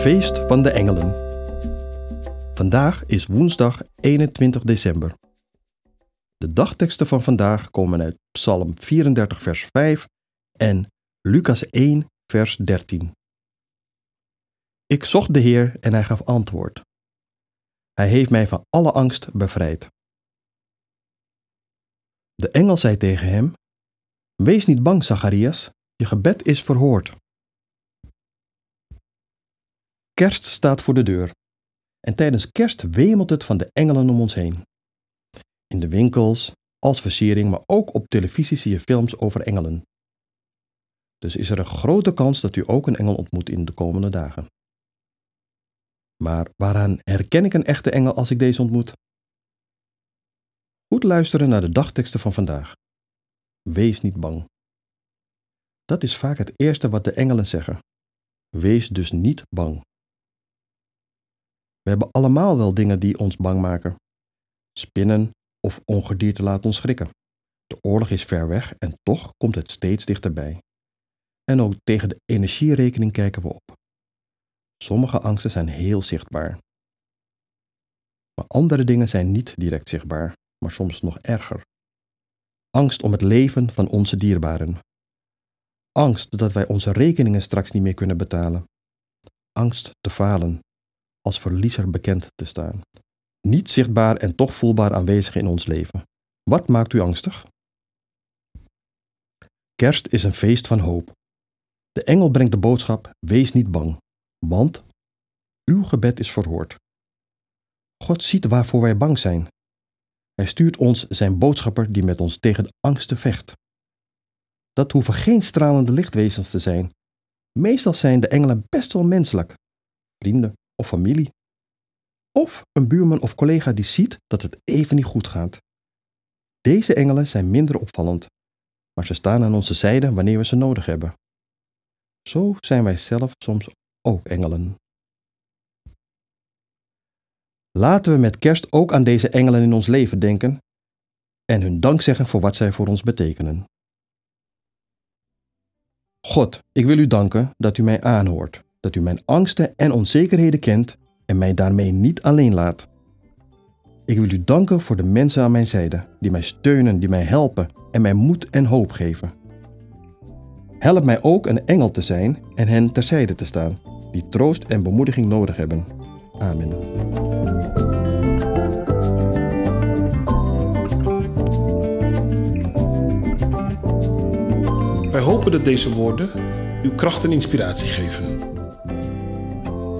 Feest van de engelen. Vandaag is woensdag 21 december. De dagteksten van vandaag komen uit Psalm 34, vers 5 en Lucas 1, vers 13. Ik zocht de Heer en hij gaf antwoord. Hij heeft mij van alle angst bevrijd. De engel zei tegen hem: Wees niet bang, Zacharias, je gebed is verhoord. Kerst staat voor de deur. En tijdens kerst wemelt het van de engelen om ons heen. In de winkels, als versiering, maar ook op televisie zie je films over engelen. Dus is er een grote kans dat u ook een engel ontmoet in de komende dagen. Maar waaraan herken ik een echte engel als ik deze ontmoet? Goed luisteren naar de dagteksten van vandaag. Wees niet bang. Dat is vaak het eerste wat de engelen zeggen. Wees dus niet bang. We hebben allemaal wel dingen die ons bang maken. Spinnen of ongedierte laten ons schrikken. De oorlog is ver weg en toch komt het steeds dichterbij. En ook tegen de energierekening kijken we op. Sommige angsten zijn heel zichtbaar. Maar andere dingen zijn niet direct zichtbaar, maar soms nog erger. Angst om het leven van onze dierbaren. Angst dat wij onze rekeningen straks niet meer kunnen betalen. Angst te falen als verliezer bekend te staan. Niet zichtbaar en toch voelbaar aanwezig in ons leven. Wat maakt u angstig? Kerst is een feest van hoop. De engel brengt de boodschap: wees niet bang, want uw gebed is verhoord. God ziet waarvoor wij bang zijn. Hij stuurt ons zijn boodschapper die met ons tegen de angsten vecht. Dat hoeven geen stralende lichtwezens te zijn. Meestal zijn de engelen best wel menselijk. Vrienden, of familie. Of een buurman of collega die ziet dat het even niet goed gaat. Deze engelen zijn minder opvallend, maar ze staan aan onze zijde wanneer we ze nodig hebben. Zo zijn wij zelf soms ook engelen. Laten we met kerst ook aan deze engelen in ons leven denken en hun dank zeggen voor wat zij voor ons betekenen. God, ik wil u danken dat u mij aanhoort dat u mijn angsten en onzekerheden kent en mij daarmee niet alleen laat. Ik wil u danken voor de mensen aan mijn zijde, die mij steunen, die mij helpen en mij moed en hoop geven. Help mij ook een engel te zijn en hen terzijde te staan, die troost en bemoediging nodig hebben. Amen. Wij hopen dat deze woorden uw kracht en inspiratie geven.